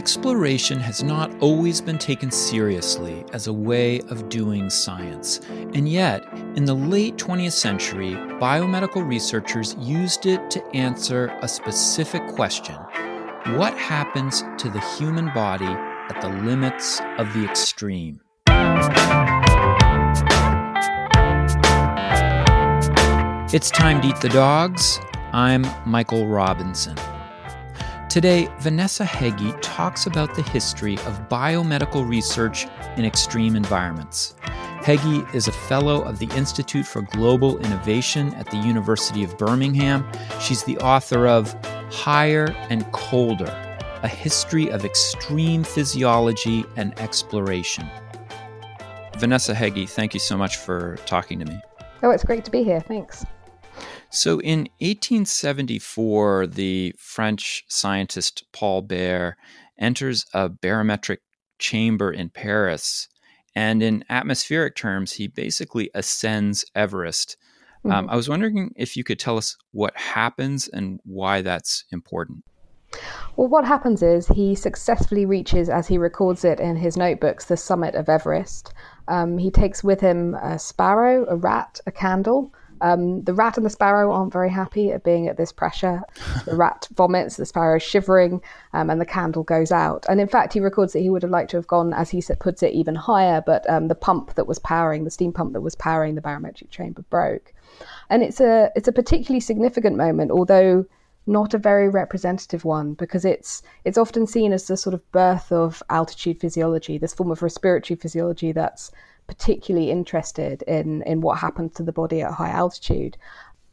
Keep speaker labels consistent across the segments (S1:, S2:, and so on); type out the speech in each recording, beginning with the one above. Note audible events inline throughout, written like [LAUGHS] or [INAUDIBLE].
S1: Exploration has not always been taken seriously as a way of doing science, and yet, in the late 20th century, biomedical researchers used it to answer a specific question What happens to the human body at the limits of the extreme? It's time to eat the dogs. I'm Michael Robinson. Today, Vanessa Heggie talks about the history of biomedical research in extreme environments. Heggie is a fellow of the Institute for Global Innovation at the University of Birmingham. She's the author of Higher and Colder A History of Extreme Physiology and Exploration. Vanessa Heggie, thank you so much for talking to me.
S2: Oh, it's great to be here. Thanks.
S1: So in 1874, the French scientist Paul Bert enters a barometric chamber in Paris. And in atmospheric terms, he basically ascends Everest. Um, mm-hmm. Um, I was wondering if you could tell us what happens and why that's important.
S2: Well, what happens is he successfully reaches, as he records it in his notebooks, the summit of Everest. Um, he takes with him a sparrow, a rat, a candle, um, the rat and the sparrow aren't very happy at being at this pressure. The rat [LAUGHS] vomits, the sparrow is shivering, um, and the candle goes out. And in fact, he records that he would have liked to have gone, as he puts it, even higher, but um, the pump that was powering, the steam pump that was powering the barometric chamber broke. And it's a it's a particularly significant moment, although not a very representative one because it's it's often seen as the sort of birth of altitude physiology, this form of respiratory physiology that's particularly interested in in what happens to the body at high altitude.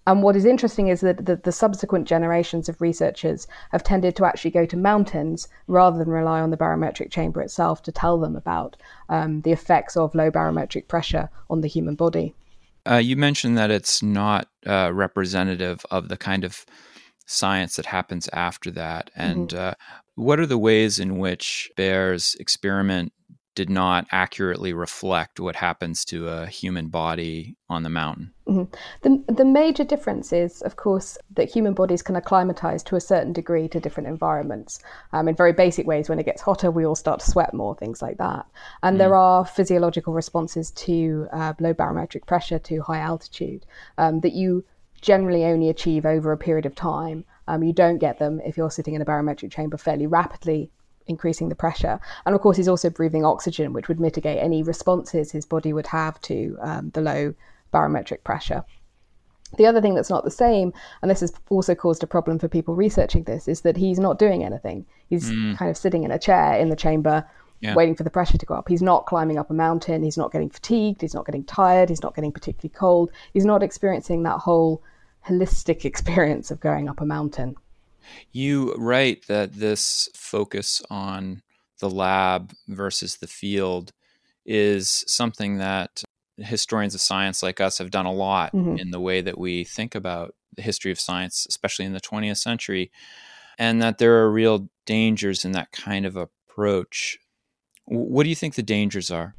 S2: And what is interesting is that the, the, subsequent generations of researchers have tended to actually go to mountains rather than rely on the barometric chamber itself to tell them about um, the effects of low barometric pressure on the human body.
S1: Uh, you mentioned that it's not uh, representative of the kind of science that happens after that. And mm-hmm. uh, what are the ways in which Bert's experiment did not accurately reflect what happens to a human body on the mountain.
S2: Mm-hmm. The, the major difference is, of course, that human bodies can acclimatize to a certain degree to different environments. Um, in very basic ways, when it gets hotter, we all start to sweat more, things like that. And mm. there are physiological responses to uh, low barometric pressure, to high altitude, um, that you generally only achieve over a period of time. Um, you don't get them if you're sitting in a barometric chamber fairly rapidly increasing the pressure. And of course, he's also breathing oxygen, which would mitigate any responses his body would have to um, the low barometric pressure. The other thing that's not the same, and this has also caused a problem for people researching this, is that he's not doing anything. He's mm. kind of sitting in a chair in the chamber, yeah. waiting for the pressure to go up. He's not climbing up a mountain. He's not getting fatigued. He's not getting tired. He's not getting particularly cold. He's not experiencing that whole holistic [LAUGHS] experience of going up a mountain.
S1: You write that this focus on the lab versus the field is something that historians of science like us have done a lot mm-hmm. in the way that we think about the history of science, especially in the 20th century, and that there are real dangers in that kind of approach. What do you think the dangers are?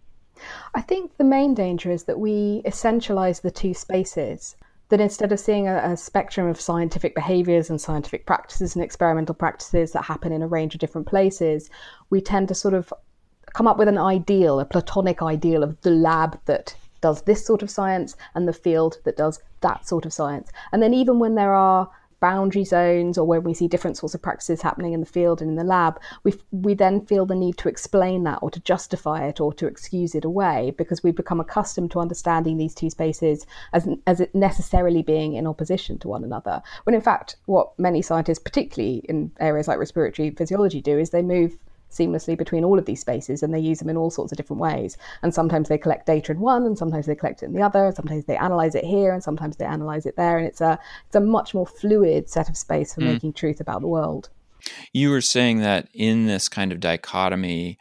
S2: I think the main danger is that we essentialize the two spaces that instead of seeing a, a, spectrum of scientific behaviors and scientific practices and experimental practices that happen in a range of different places, we tend to sort of come up with an ideal, a platonic ideal of the lab that does this sort of science and the field that does that sort of science. And then even when there are boundary zones or when we see different sorts of practices happening in the field and in the lab, we we then feel the need to explain that or to justify it or to excuse it away because we become accustomed to understanding these two spaces as as necessarily being in opposition to one another. When in fact, what many scientists, particularly in areas like respiratory physiology, do is they move seamlessly between all of these spaces and they use them in all sorts of different ways. And sometimes they collect data in one and sometimes they collect it in the other. Sometimes they analyze it here and sometimes they analyze it there. And it's a it's a much more fluid set of space for mm. making truth about the world.
S1: You were saying that in this kind of dichotomy,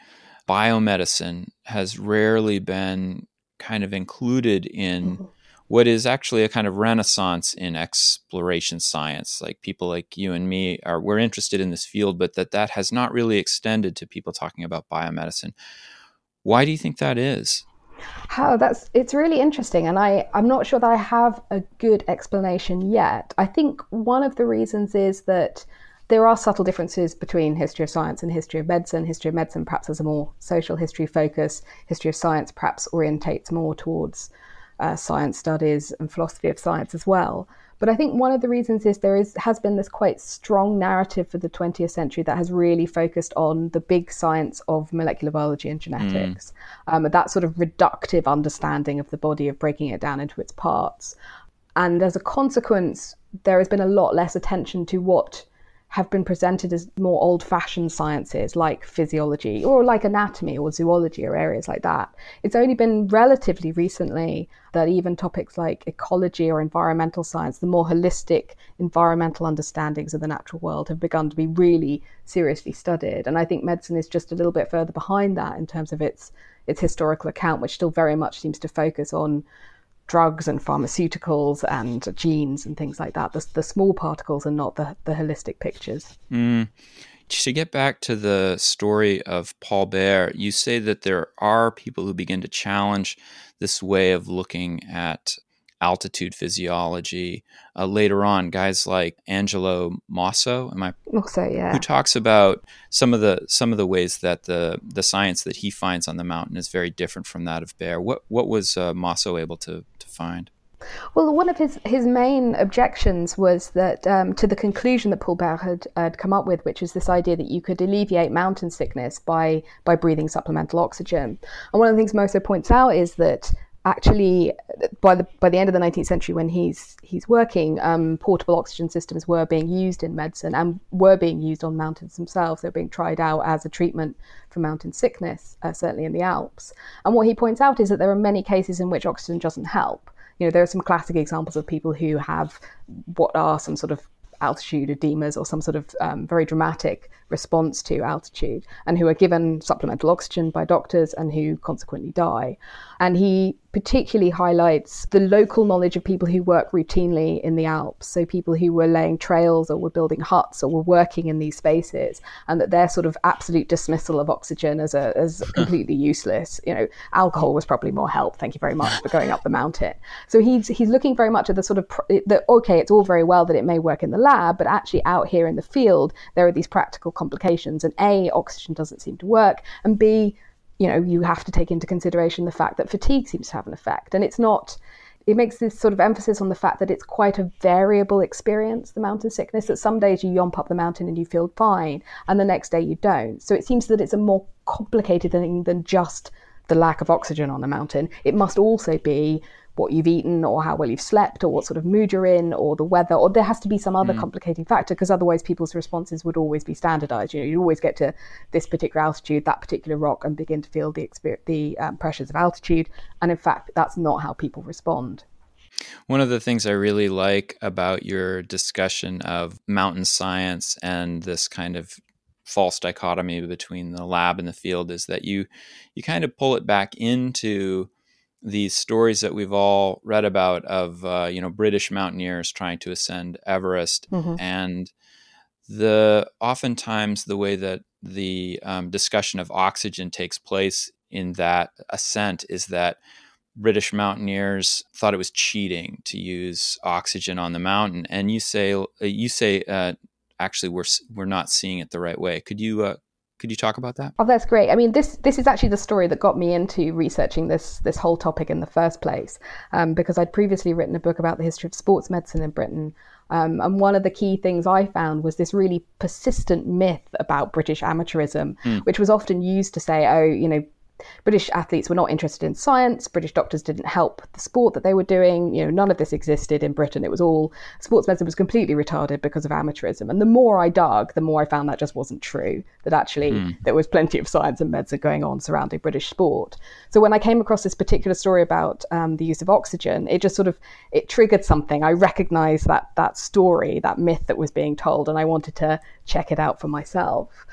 S1: biomedicine has rarely been kind of included in mm-hmm what is actually a kind of renaissance in exploration science like people like you and me are we're interested in this field but that that has not really extended to people talking about biomedicine why do you think that is
S2: how that's it's really interesting and i i'm not sure that i have a good explanation yet i think one of the reasons is that there are subtle differences between history of science and history of medicine. History of medicine perhaps has a more social history focus. History of science perhaps orientates more towards uh, science studies and philosophy of science as well. But I think one of the reasons is there is has been this quite strong narrative for the 20th century that has really focused on the big science of molecular biology and genetics, mm. um, that sort of reductive understanding of the body of breaking it down into its parts. And as a consequence, there has been a lot less attention to what have been presented as more old fashioned sciences like physiology or like anatomy or zoology or areas like that. It's only been relatively recently that even topics like ecology or environmental science, the more holistic environmental understandings of the natural world, have begun to be really seriously studied. And I think medicine is just a little bit further behind that in terms of its its historical account, which still very much seems to focus on drugs and pharmaceuticals and genes and things like that. The, the small particles and not the, the holistic pictures.
S1: Mm. To get back to the story of Paul Bert, you say that there are people who begin to challenge this way of looking at altitude physiology. Uh, later on, guys like Angelo Mosso, am I?
S2: Mosso, yeah.
S1: Who talks about some of the some of the ways that the the science that he finds on the mountain is very different from that of Bert. What what was uh, Mosso able to to find?
S2: Well, one of his, his main objections was that um, to the conclusion that Paul Bert had, had come up with, which is this idea that you could alleviate mountain sickness by by breathing supplemental oxygen. And one of the things Mosso points out is that actually by the by the end of the 19th century when he's he's working um, portable oxygen systems were being used in medicine and were being used on mountains themselves. They're being tried out as a treatment for mountain sickness uh, certainly in the alps. And what he points out is that there are many cases in which oxygen doesn't help. You know there are some classic examples of people who have what are some sort of altitude edemas or some sort of um, very dramatic response to altitude and who are given supplemental oxygen by doctors and who consequently die. And he particularly highlights the local knowledge of people who work routinely in the Alps. So, people who were laying trails or were building huts or were working in these spaces, and that their sort of absolute dismissal of oxygen as, a, as [LAUGHS] completely useless. You know, alcohol was probably more help. Thank you very much for going up the [LAUGHS] mountain. So, he's, he's looking very much at the sort of that, okay, it's all very well that it may work in the lab, but actually out here in the field, there are these practical complications. And A, oxygen doesn't seem to work, and B, you know, you have to take into consideration the fact that fatigue seems to have an effect. And it's not, it makes this sort of emphasis on the fact that it's quite a variable experience, the mountain sickness, that some days you yomp up the mountain and you feel fine, and the next day you don't. So it seems that it's a more complicated thing than just the lack of oxygen on the mountain. It must also be what you've eaten or how well you've slept or what sort of mood you're in or the weather or there has to be some other mm. complicating factor because otherwise people's responses would always be standardized. You know you'd always get to this particular altitude that particular rock and begin to feel the the um, pressures of altitude. And in fact that's not how people respond.
S1: One of the things I really like about your discussion of mountain science and this kind of false dichotomy between the lab and the field is that you you kind of pull it back into these stories that we've all read about of uh, you know British mountaineers trying to ascend Everest, mm-hmm. and the oftentimes the way that the um, discussion of oxygen takes place in that ascent is that British mountaineers thought it was cheating to use oxygen on the mountain, and you say uh, you say uh, actually we're we're not seeing it the right way. Could you uh, could you talk about that?
S2: Oh, that's great. I mean, this this is actually the story that got me into researching this this whole topic in the first place, um, because I'd previously written a book about the history of sports medicine in Britain, um, and one of the key things I found was this really persistent myth about British amateurism, mm. which was often used to say, oh, you know, British athletes were not interested in science. British doctors didn't help the sport that they were doing. You know, none of this existed in Britain. It was all sports medicine was completely retarded because of amateurism. And the more I dug, the more I found that just wasn't true. That actually mm. there was plenty of science and medicine going on surrounding British sport. So when I came across this particular story about um, the use of oxygen, it just sort of it triggered something. I recognised that that story, that myth that was being told, and I wanted to check it out for myself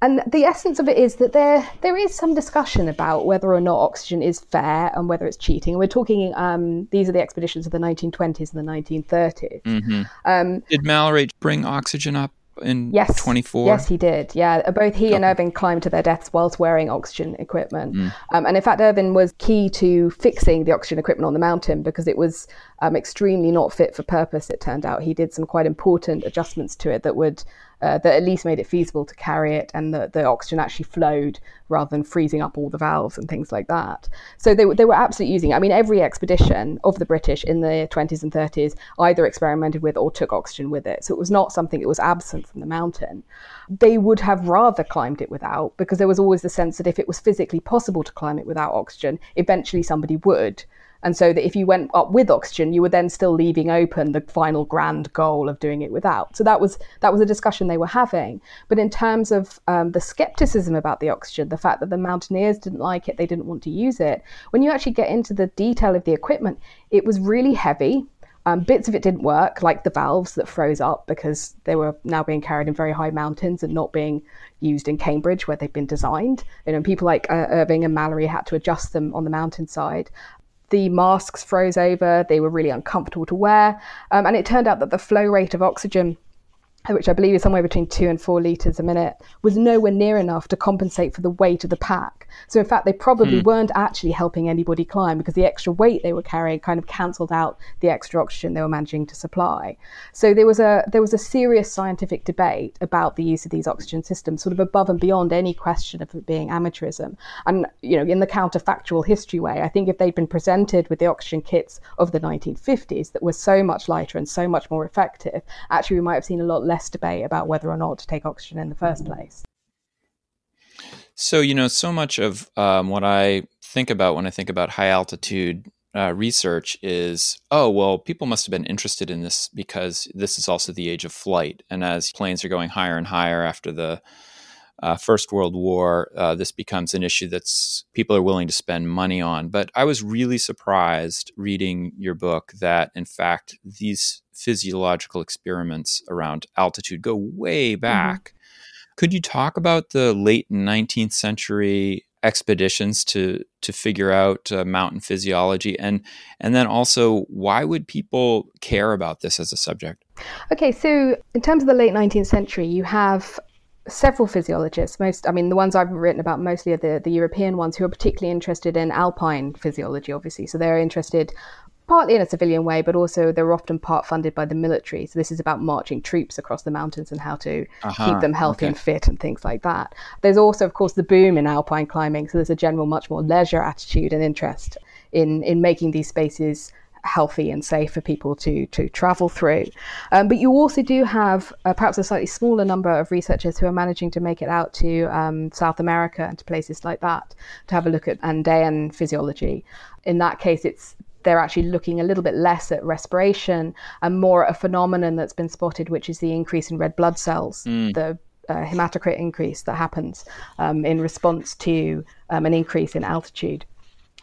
S2: and the essence of it is that there there is some discussion about whether or not oxygen is fair and whether it's cheating. And we're talking um, these are the expeditions of the 1920s and the 1930s. Mm-hmm. Um,
S1: Did Mallory bring oxygen up in
S2: yes,
S1: 24?
S2: Yes, he did. Yeah, both he okay. and Irvine climbed to their deaths whilst wearing oxygen equipment. Mm. Um, and in fact, Irvine was key to fixing the oxygen equipment on the mountain because it was um, extremely not fit for purpose. It turned out he did some quite important adjustments to it that would uh, that at least made it feasible to carry it and that the oxygen actually flowed rather than freezing up all the valves and things like that. So they, they were absolutely using. I mean, every expedition of the British in the 20s and 30s either experimented with or took oxygen with it. So it was not something that was absent from the mountain. They would have rather climbed it without because there was always the sense that if it was physically possible to climb it without oxygen, eventually somebody would. And so that if you went up with oxygen, you were then still leaving open the final grand goal of doing it without. So that was that was a discussion they were having. But in terms of um, the skepticism about the oxygen, the fact that the mountaineers didn't like it, they didn't want to use it. When you actually get into the detail of the equipment, it was really heavy. Um, bits of it didn't work, like the valves that froze up because they were now being carried in very high mountains and not being used in Cambridge where they've been designed. You know, people like uh, Irvine and Mallory had to adjust them on the mountainside the masks froze over, they were really uncomfortable to wear. Um, and it turned out that the flow rate of oxygen which I believe is somewhere between two and four litres a minute, was nowhere near enough to compensate for the weight of the pack. So, in fact, they probably hmm. weren't actually helping anybody climb because the extra weight they were carrying kind of cancelled out the extra oxygen they were managing to supply. So, there was a there was a serious scientific debate about the use of these oxygen systems, sort of above and beyond any question of it being amateurism. And you know, in the counterfactual history way, I think if they'd been presented with the oxygen kits of the 1950s that were so much lighter and so much more effective, actually we might have seen a lot less debate about whether or not to take oxygen in the first place.
S1: So, you know, so much of um, what I think about when I think about high altitude uh, research is oh, well, people must have been interested in this because this is also the age of flight. And as planes are going higher and higher after the uh, First World War, uh, this becomes an issue that's people are willing to spend money on. But I was really surprised reading your book that, in fact, these physiological experiments around altitude go way mm-hmm. back. Mm-hmm. Could you talk about the late 19th century expeditions to to figure out uh, mountain physiology and and then also why would people care about this as a subject
S2: okay so in terms of the late 19th century you have several physiologists. Most, I mean, the ones I've written about mostly are the, the European ones who are particularly interested in alpine physiology, obviously. So they're interested partly in a civilian way, but also they're often part funded by the military. So this is about marching troops across the mountains and how to uh-huh, keep them healthy okay. and fit and things like that. There's also, of course, the boom in alpine climbing. So there's a general, much more leisure attitude and interest in in making these spaces healthy and safe for people to to travel through. Um, but you also do have uh, perhaps a slightly smaller number of researchers who are managing to make it out to um, South America and to places like that to have a look at Andean physiology. In that case, it's they're actually looking a little bit less at respiration and more at a phenomenon that's been spotted, which is the increase in red blood cells, mm. the uh, hematocrit increase that happens um, in response to um, an increase in altitude.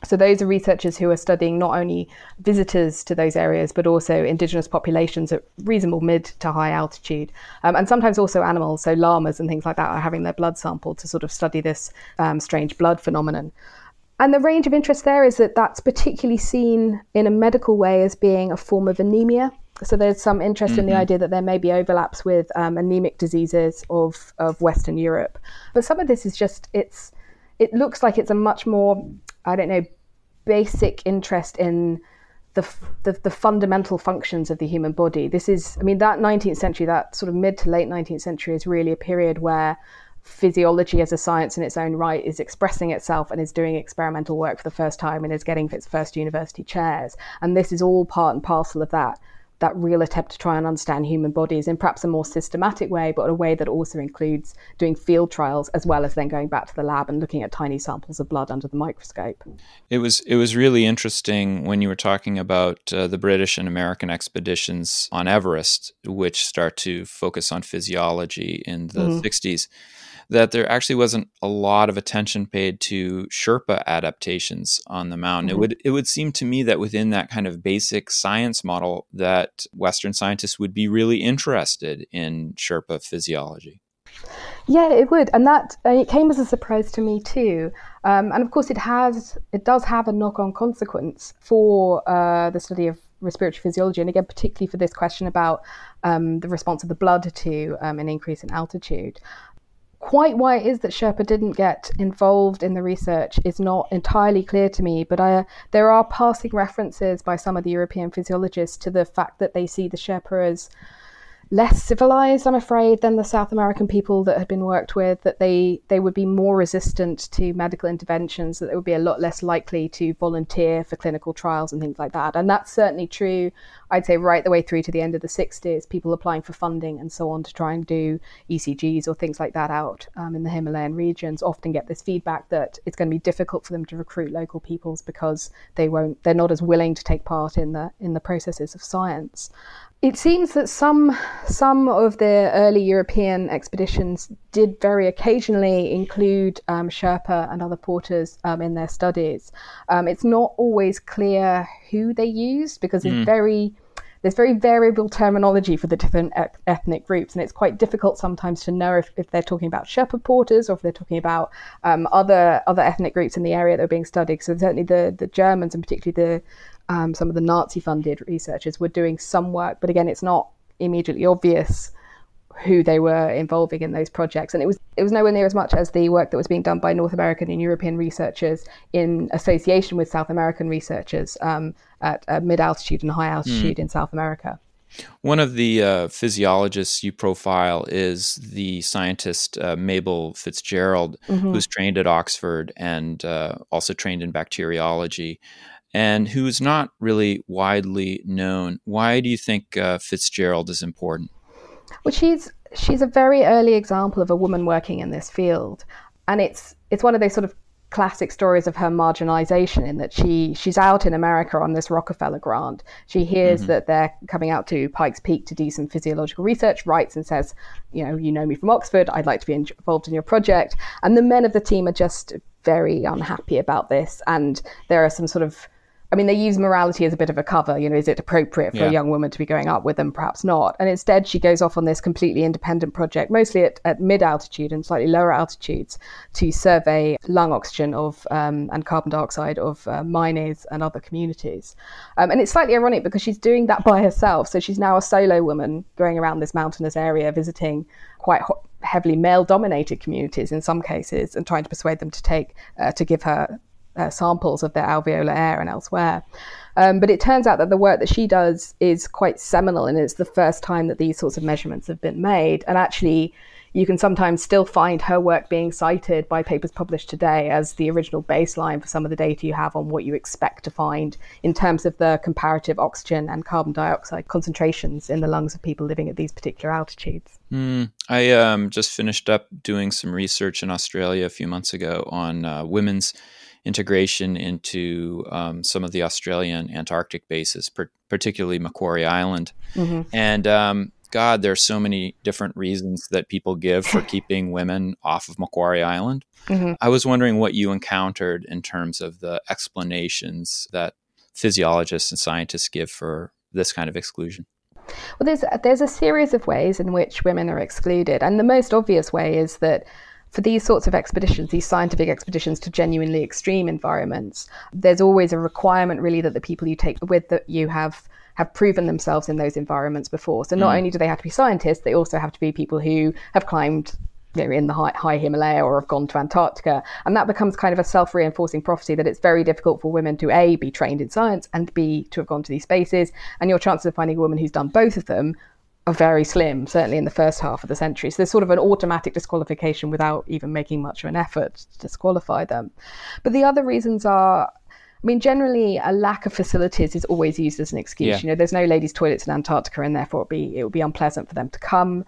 S2: So those are researchers who are studying not only visitors to those areas, but also indigenous populations at reasonable mid to high altitude, um, and sometimes also animals. So llamas and things like that are having their blood sampled to sort of study this um, strange blood phenomenon. And the range of interest there is that that's particularly seen in a medical way as being a form of anemia. So there's some interest mm-hmm. in the mm-hmm. idea that there may be overlaps with um, anemic diseases of, of Western Europe. But some of this is just, it's, it looks like it's a much more, I don't know, basic interest in the, the, the fundamental functions of the human body. This is, I mean, that 19th century, that sort of mid to late 19th century, is really a period where physiology as a science in its own right is expressing itself and is doing experimental work for the first time and is getting its first university chairs. And this is all part and parcel of that that real attempt to try and understand human bodies in perhaps a more systematic way, but a way that also includes doing field trials as well as then going back to the lab and looking at tiny samples of blood under the microscope.
S1: It was it was really interesting when you were talking about uh, the British and American expeditions on Everest, which start to focus on physiology in the mm-hmm. 60s that there actually wasn't a lot of attention paid to Sherpa adaptations on the mountain. Mm-hmm. It would it would seem to me that within that kind of basic science model that Western scientists would be really interested in Sherpa physiology.
S2: Yeah, it would, and that uh, it came as a surprise to me too. Um, and of course, it has it does have a knock-on consequence for uh, the study of respiratory physiology, and again, particularly for this question about um, the response of the blood to um, an increase in altitude. Quite why it is that Sherpa didn't get involved in the research is not entirely clear to me, but I, there are passing references by some of the European physiologists to the fact that they see the Sherpa as less civilized, I'm afraid, than the South American people that had been worked with, that they, they would be more resistant to medical interventions, that they would be a lot less likely to volunteer for clinical trials and things like that. And that's certainly true, I'd say, right the way through to the end of the 60s, people applying for funding and so on to try and do ECGs or things like that out um, in the Himalayan regions often get this feedback that it's going to be difficult for them to recruit local peoples because they won't, they're not as willing to take part in the, in the processes of science. It seems that some some of the early European expeditions did very occasionally include um, Sherpa and other porters um, in their studies. Um, it's not always clear who they used because it's mm. very there's very variable terminology for the different e- ethnic groups, and it's quite difficult sometimes to know if, if they're talking about Sherpa porters or if they're talking about um, other other ethnic groups in the area that are being studied. So certainly the the Germans and particularly the um, some of the Nazi funded researchers were doing some work, but again, it's not immediately obvious who they were involving in those projects. And it was it was nowhere near as much as the work that was being done by North American and European researchers in association with South American researchers um, at, at mid altitude and high altitude mm. in South America.
S1: One of the uh, physiologists you profile is the scientist uh, Mabel Fitzgerald, mm-hmm. who's trained at Oxford and uh, also trained in bacteriology and who's not really widely known. Why do you think uh, Fitzgerald is important?
S2: Well, she's she's a very early example of a woman working in this field, and it's it's one of those sort of classic stories of her marginalization in that she she's out in America on this Rockefeller grant. She hears mm-hmm. that they're coming out to Pikes Peak to do some physiological research, writes and says, you know, you know me from Oxford, I'd like to be involved in your project. And the men of the team are just very unhappy about this and there are some sort of I mean, they use morality as a bit of a cover. You know, is it appropriate for yeah. a young woman to be going up with them? Perhaps not. And instead, she goes off on this completely independent project, mostly at, at mid altitude and slightly lower altitudes, to survey lung oxygen of um, and carbon dioxide of uh, miners and other communities. Um, and it's slightly ironic because she's doing that by herself. So she's now a solo woman going around this mountainous area, visiting quite ho- heavily male dominated communities in some cases and trying to persuade them to take uh, to give her uh, samples of their alveolar air and elsewhere. Um, but it turns out that the work that she does is quite seminal, and it's the first time that these sorts of measurements have been made. And actually, you can sometimes still find her work being cited by papers published today as the original baseline for some of the data you have on what you expect to find in terms of the comparative oxygen and carbon dioxide concentrations in the lungs of people living at these particular altitudes.
S1: Mm, I um, just finished up doing some research in Australia a few months ago on uh, women's integration into um, some of the Australian Antarctic bases, per- particularly Macquarie Island. Mm-hmm. And um, God, there's so many different reasons that people give for [LAUGHS] keeping women off of Macquarie Island. Mm-hmm. I was wondering what you encountered in terms of the explanations that physiologists and scientists give for this kind of exclusion.
S2: Well, there's there's a series of ways in which women are excluded, and the most obvious way is that for these sorts of expeditions, these scientific expeditions to genuinely extreme environments, there's always a requirement really that the people you take with that you have have proven themselves in those environments before. So not mm. only do they have to be scientists, they also have to be people who have climbed you know, in the high, high Himalaya or have gone to Antarctica. And that becomes kind of a self reinforcing prophecy that it's very difficult for women to A, be trained in science and B, to have gone to these spaces. And your chances of finding a woman who's done both of them are very slim, certainly in the first half of the century. So there's sort of an automatic disqualification without even making much of an effort to disqualify them. But the other reasons are I mean, generally, a lack of facilities is always used as an excuse. Yeah. You know, there's no ladies' toilets in Antarctica, and therefore it be it would be unpleasant for them to come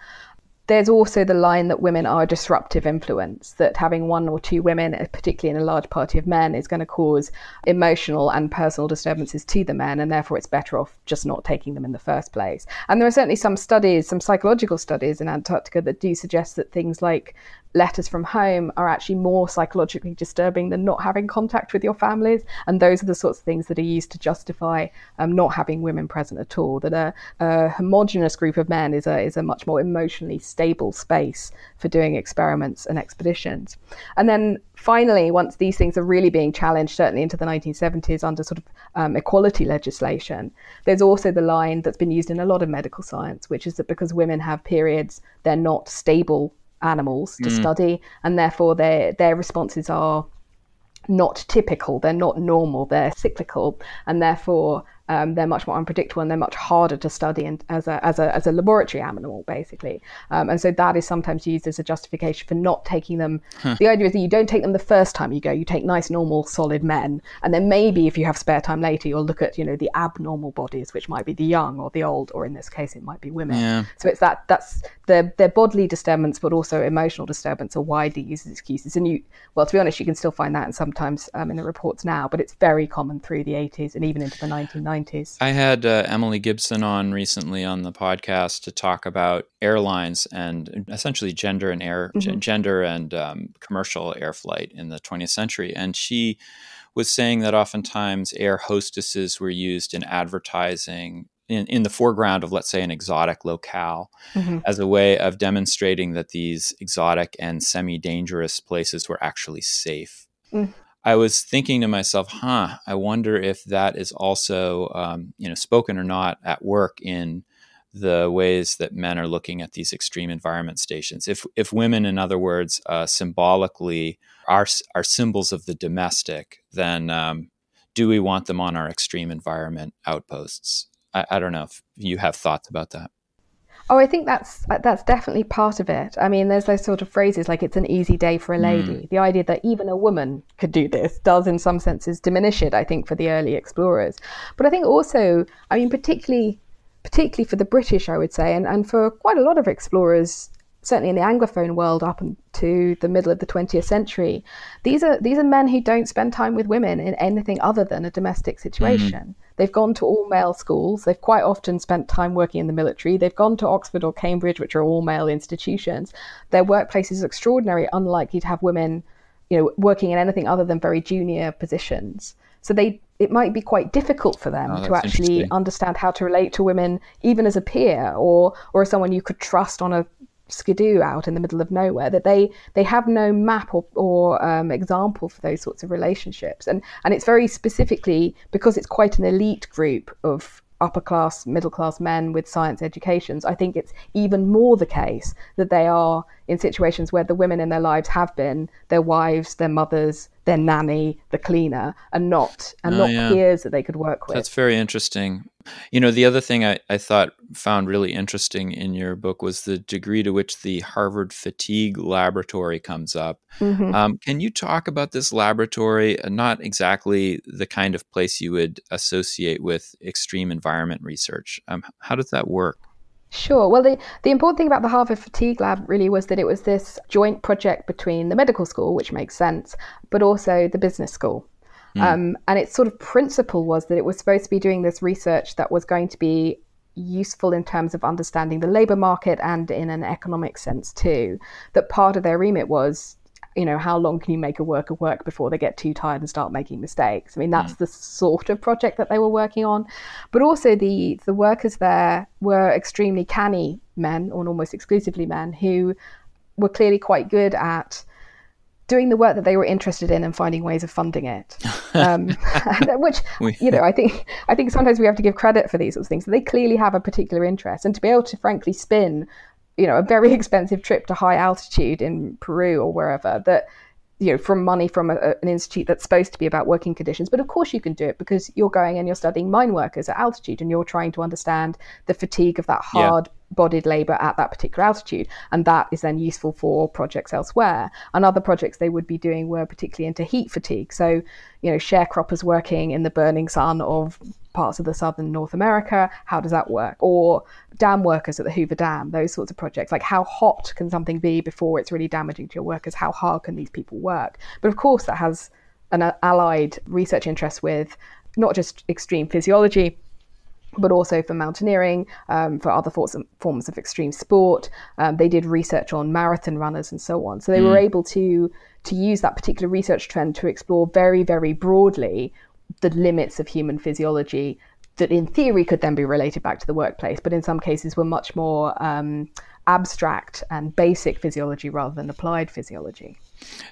S2: there's also the line that women are a disruptive influence, that having one or two women, eh, particularly in a large party of men, is going to cause emotional and personal disturbances to the men, and therefore it's better off just not taking them in the first place. And there are certainly some studies, some psychological studies in Antarctica that do suggest that things like letters from home are actually more psychologically disturbing than not having contact with your families. And those are the sorts of things that are used to justify um, not having women present at all. That a, a homogenous group of men is a, is a much more emotionally stable space for doing experiments and expeditions. And then finally, once these things are really being challenged, certainly into the 1970s under sort of um, equality legislation, there's also the line that's been used in a lot of medical science, which is that because women have periods, they're not stable animals to mm. study, and therefore their their responses are not typical. They're not normal. They're cyclical, and therefore Um, they're much more unpredictable and they're much harder to study and as a as a as a laboratory animal, basically. Um, and so that is sometimes used as a justification for not taking them. Huh. The idea is that you don't take them the first time you go. You take nice, normal, solid men, and then maybe if you have spare time later, you'll look at you know the abnormal bodies, which might be the young or the old, or in this case, it might be women. Yeah. So it's that that's their their bodily disturbance, but also emotional disturbance are widely used as excuses. And you, well, to be honest, you can still find that and sometimes um, in the reports now, but it's very common through the 80s and even into the 1990s.
S1: I had uh, Emily Gibson on recently on the podcast to talk about airlines and essentially gender and air mm-hmm. g- gender and um, commercial air flight in the 20th century, and she was saying that oftentimes air hostesses were used in advertising in, in the foreground of, let's say, an exotic locale mm-hmm. as a way of demonstrating that these exotic and semi dangerous places were actually safe. Mm. I was thinking to myself, huh, I wonder if that is also, um, you know, spoken or not at work in the ways that men are looking at these extreme environment stations. If, if women, in other words, uh, symbolically are, are symbols of the domestic, then um, do we want them on our extreme environment outposts? I, I don't know if you have thoughts about that.
S2: Oh, I think that's that's definitely part of it. I mean, there's those sort of phrases like "it's an easy day for a lady." Mm. The idea that even a woman could do this does, in some senses, diminish it. I think for the early explorers, but I think also, I mean, particularly particularly for the British, I would say, and, and for quite a lot of explorers certainly in the anglophone world up to the middle of the 20th century these are these are men who don't spend time with women in anything other than a domestic situation mm-hmm. They've gone to all male schools. They've quite often spent time working in the military. They've gone to oxford or cambridge which are all male institutions. Their workplace is extraordinary unlikely to have women you know working in anything other than very junior positions. So they it might be quite difficult for them oh, to actually understand how to relate to women even as a peer or or as someone you could trust on a skidoo out in the middle of nowhere that they they have no map or, or um, example for those sorts of relationships. And and it's very specifically because it's quite an elite group of upper class middle class men with science educations i think it's even more the case that they are in situations where the women in their lives have been their wives their mothers their nanny, the cleaner, and not and oh, not yeah. peers that they could work with.
S1: That's very interesting. You know, the other thing I, I thought found really interesting in your book was the degree to which the Harvard Fatigue Laboratory comes up. Mm-hmm. Um, can you talk about this laboratory? Uh, not exactly the kind of place you would associate with extreme environment research. Um, how does that work?
S2: Sure. Well, the, the important thing about the Harvard Fatigue Lab really was that it was this joint project between the medical school, which makes sense, but also the business school. Mm. Um, and its sort of principle was that it was supposed to be doing this research that was going to be useful in terms of understanding the labor market and in an economic sense too. That part of their remit was you know, how long can you make a worker work before they get too tired and start making mistakes? I mean, that's mm. the sort of project that they were working on. But also the the workers there were extremely canny men, or almost exclusively men, who were clearly quite good at doing the work that they were interested in and finding ways of funding it. [LAUGHS] Um, which you know, I think I think sometimes we have to give credit for these sorts of things. They clearly have a particular interest, and to be able to frankly spin you know, a very [LAUGHS] expensive trip to high altitude in Peru or wherever that, you know, from money from a, an institute that's supposed to be about working conditions. But of course you can do it because you're going and you're studying mine workers at altitude and you're trying to understand the fatigue of that hard yeah. Bodied labor at that particular altitude. And that is then useful for projects elsewhere. And other projects they would be doing were particularly into heat fatigue. So, you know, sharecroppers working in the burning sun of parts of the southern North America. How does that work? Or dam workers at the Hoover Dam, those sorts of projects. Like how hot can something be before it's really damaging to your workers? How hard can these people work? But of course, that has an uh, allied research interest with not just extreme physiology, but also for mountaineering, um, for other forms of, forms of extreme sport. Um, they did research on marathon runners and so on. So they mm. were able to to use that particular research trend to explore very, very broadly the limits of human physiology that in theory could then be related back to the workplace, but in some cases were much more um, abstract and basic physiology rather than applied physiology.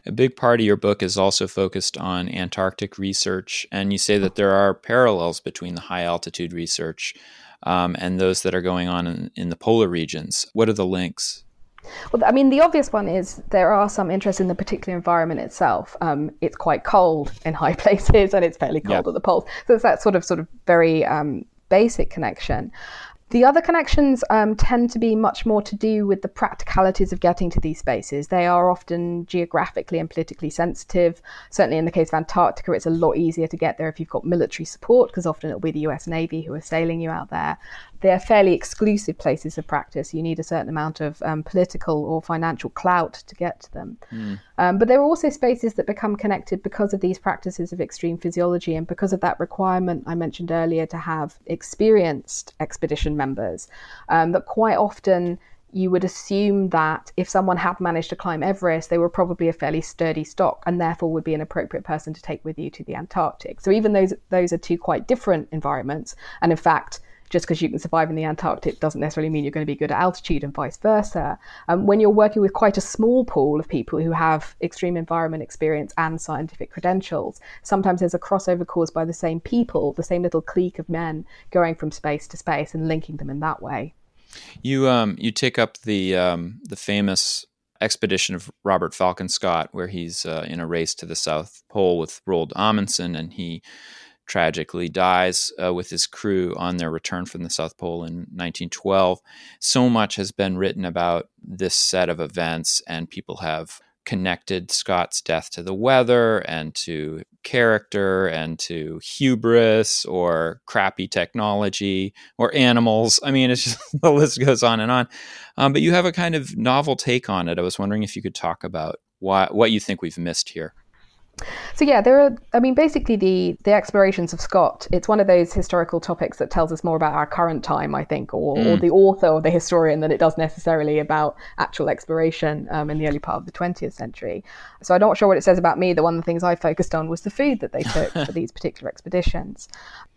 S1: A big part of your book is also focused on Antarctic research, and you say that there are parallels between the high altitude research um, and those that are going on in, in the polar regions. What are the links?
S2: Well, I mean, the obvious one is there are some interest in the particular environment itself. Um, it's quite cold in high [LAUGHS] places, and it's fairly cold yeah. at the poles. So it's that sort of sort of very um, basic connection. The other connections um, tend to be much more to do with the practicalities of getting to these spaces. They are often geographically and politically sensitive. Certainly, in the case of Antarctica, it's a lot easier to get there if you've got military support, because often it'll be the US Navy who are sailing you out there they're fairly exclusive places of practice. You need a certain amount of um, political or financial clout to get to them. Mm. Um, but there are also spaces that become connected because of these practices of extreme physiology and because of that requirement I mentioned earlier to have experienced expedition members. Um, that quite often you would assume that if someone had managed to climb Everest, they were probably a fairly sturdy stock and therefore would be an appropriate person to take with you to the Antarctic. So even those those are two quite different environments. And in fact, just because you can survive in the Antarctic doesn't necessarily mean you're going to be good at altitude and vice versa. Um, when you're working with quite a small pool of people who have extreme environment experience and scientific credentials, sometimes there's a crossover caused by the same people, the same little clique of men going from space to space and linking them in that way.
S1: You um, you take up the um, the famous expedition of Robert Falcon Scott, where he's uh, in a race to the South Pole with Roald Amundsen, and he tragically dies uh, with his crew on their return from the South Pole in 1912. So much has been written about this set of events, and people have connected Scott's death to the weather and to character and to hubris or crappy technology or animals. I mean, it's just [LAUGHS] the list goes on and on. Um, but you have a kind of novel take on it. I was wondering if you could talk about why, what you think we've missed here.
S2: So yeah, there are. I mean, basically the the explorations of Scott. It's one of those historical topics that tells us more about our current time, I think, or, mm. or the author or the historian than it does necessarily about actual exploration um, in the early part of the 20th century. So I'm not sure what it says about me. The one of the things I focused on was the food that they [LAUGHS] took for these particular expeditions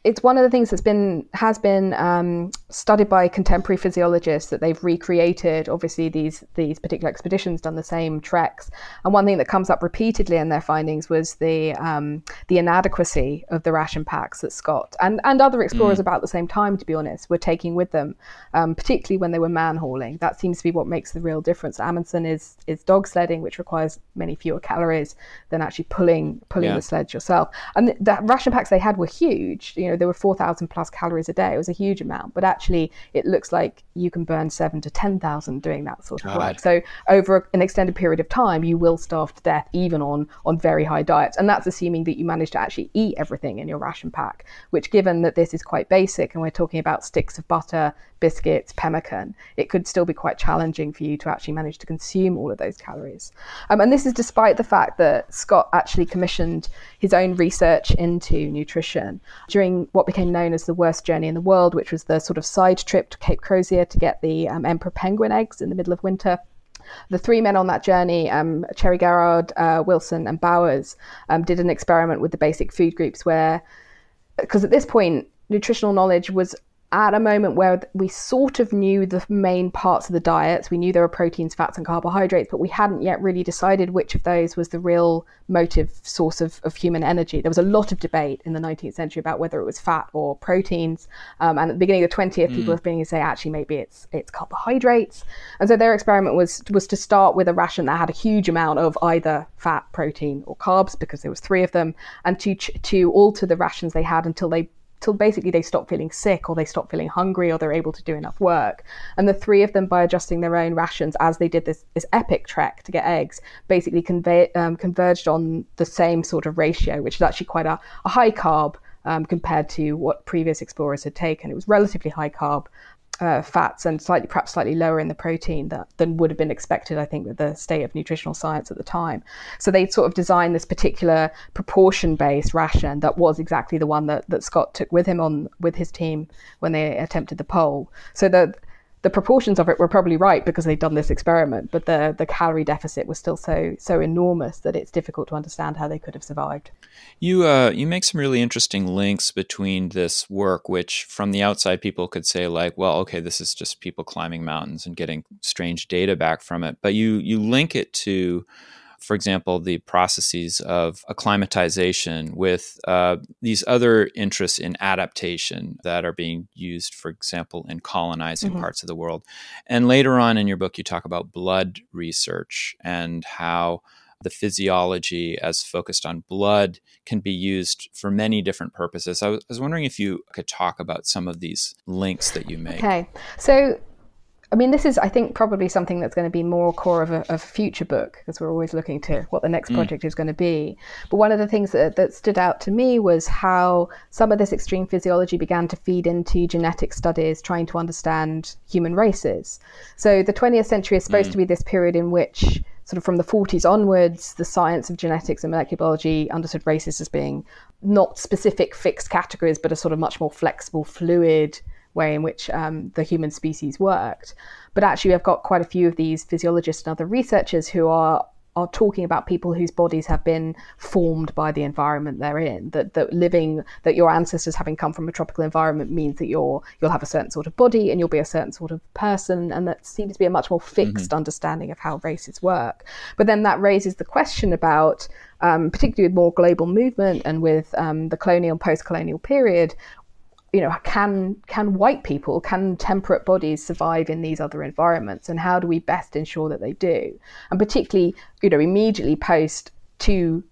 S2: it's one of the things that's been has been um, studied by contemporary physiologists that they've recreated. Obviously, these these particular expeditions done the same treks, and one thing that comes up repeatedly in their findings was the um, the inadequacy of the ration packs that Scott and and other explorers mm. about the same time, to be honest, were taking with them, um, particularly when they were man hauling. That seems to be what makes the real difference. Amundsen is is dog sledding, which requires many fewer calories than actually pulling pulling yeah. the sledge yourself. And the, the ration packs they had were huge. You know, there were 4,000 plus calories a day. It was a huge amount, but actually it looks like you can burn seven to 10,000 doing that sort of God. work. So over an extended period of time, you will starve to death even on, on very high diets. And that's assuming that you manage to actually eat everything in your ration pack, which given that this is quite basic and we're talking about sticks of butter, biscuits, pemmican, it could still be quite challenging for you to actually manage to consume all of those calories. Um, and this is despite the fact that Scott actually commissioned his own research into nutrition during what became known as the worst journey in the world, which was the sort of side trip to Cape Crozier to get the um, emperor penguin eggs in the middle of winter. The three men on that journey, um, Cherry Garrard, uh, Wilson, and Bowers, um, did an experiment with the basic food groups where, because at this point, nutritional knowledge was at a moment where we sort of knew the main parts of the diets. We knew there were proteins, fats, and carbohydrates, but we hadn't yet really decided which of those was the real motive source of, of human energy. There was a lot of debate in the 19th century about whether it was fat or proteins. Um, and at the beginning of the 20th, mm. people were beginning to say, actually, maybe it's it's carbohydrates. And so their experiment was was to start with a ration that had a huge amount of either fat, protein, or carbs, because there was three of them, and to to alter the rations they had until they till basically they stop feeling sick or they stop feeling hungry or they're able to do enough work. And the three of them, by adjusting their own rations as they did this, this epic trek to get eggs, basically convey, um, converged on the same sort of ratio, which is actually quite a, a high carb um, compared to what previous explorers had taken. It was relatively high carb, uh, fats and slightly, perhaps slightly lower in the protein that, than would have been expected, I think, with the state of nutritional science at the time. So they sort of designed this particular proportion-based ration that was exactly the one that, that Scott took with him on with his team when they attempted the pole. So the the proportions of it were probably right because they'd done this experiment, but the the calorie deficit was still so so enormous that it's difficult to understand how they could have survived.
S1: You uh, you make some really interesting links between this work, which from the outside people could say like, well, okay, this is just people climbing mountains and getting strange data back from it, but you you link it to for example, the processes of acclimatization with uh, these other interests in adaptation that are being used, for example, in colonizing mm-hmm. parts of the world. And later on in your book, you talk about blood research and how the physiology as focused on blood can be used for many different purposes. I was, I was wondering if you could talk about some of these links that you make.
S2: Okay. So I mean, this is, I think, probably something that's going to be more core of a, of a future book because we're always looking to what the next mm. project is going to be. But one of the things that, that stood out to me was how some of this extreme physiology began to feed into genetic studies trying to understand human races. So the 20th century is supposed mm. to be this period in which sort of from the 40s onwards, the science of genetics and molecular biology understood races as being not specific fixed categories, but a sort of much more flexible, fluid way in which um, the human species worked. But actually, I've got quite a few of these physiologists and other researchers who are are talking about people whose bodies have been formed by the environment they're in. That that living that your ancestors having come from a tropical environment means that you're you'll have a certain sort of body and you'll be a certain sort of person, and that seems to be a much more fixed mm-hmm. understanding of how races work. But then that raises the question about um, particularly with more global movement and with um, the colonial and post-colonial period, you know, can can white people, can temperate bodies survive in these other environments, and how do we best ensure that they do? And particularly, you know, immediately post two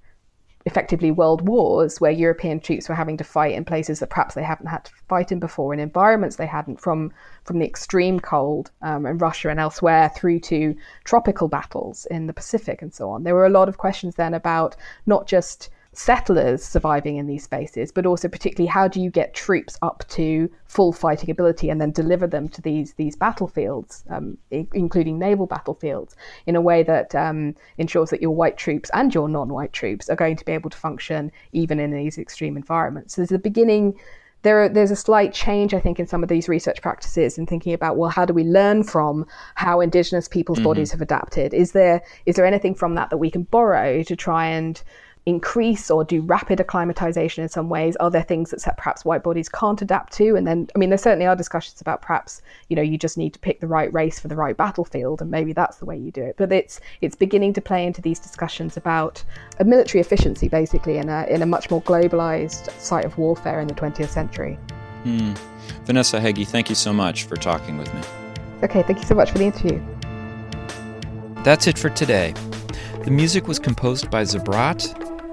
S2: effectively world wars where European troops were having to fight in places that perhaps they haven't had to fight in before, in environments they hadn't, from from the extreme cold um, in Russia and elsewhere through to tropical battles in the Pacific and so on. There were a lot of questions then about not just settlers surviving in these spaces, but also particularly how do you get troops up to full fighting ability and then deliver them to these these battlefields, um, I- including naval battlefields, in a way that um, ensures that your white troops and your non-white troops are going to be able to function even in these extreme environments. So there's a beginning. There, there's a slight change, I think, in some of these research practices and thinking about, well, how do we learn from how Indigenous people's mm-hmm. bodies have adapted? Is there is there anything from that that we can borrow to try and increase or do rapid acclimatization in some ways? Are there things that perhaps white bodies can't adapt to? And then, I mean, there certainly are discussions about perhaps, you know, you just need to pick the right race for the right battlefield, and maybe that's the way you do it. But it's it's beginning to play into these discussions about a military efficiency, basically, in a in a much more globalized site of warfare in the 20th century.
S1: Hmm. Vanessa Heggie, thank you so much for talking with me.
S2: Okay, thank you so much for the interview.
S1: That's it for today. The music was composed by Zabrat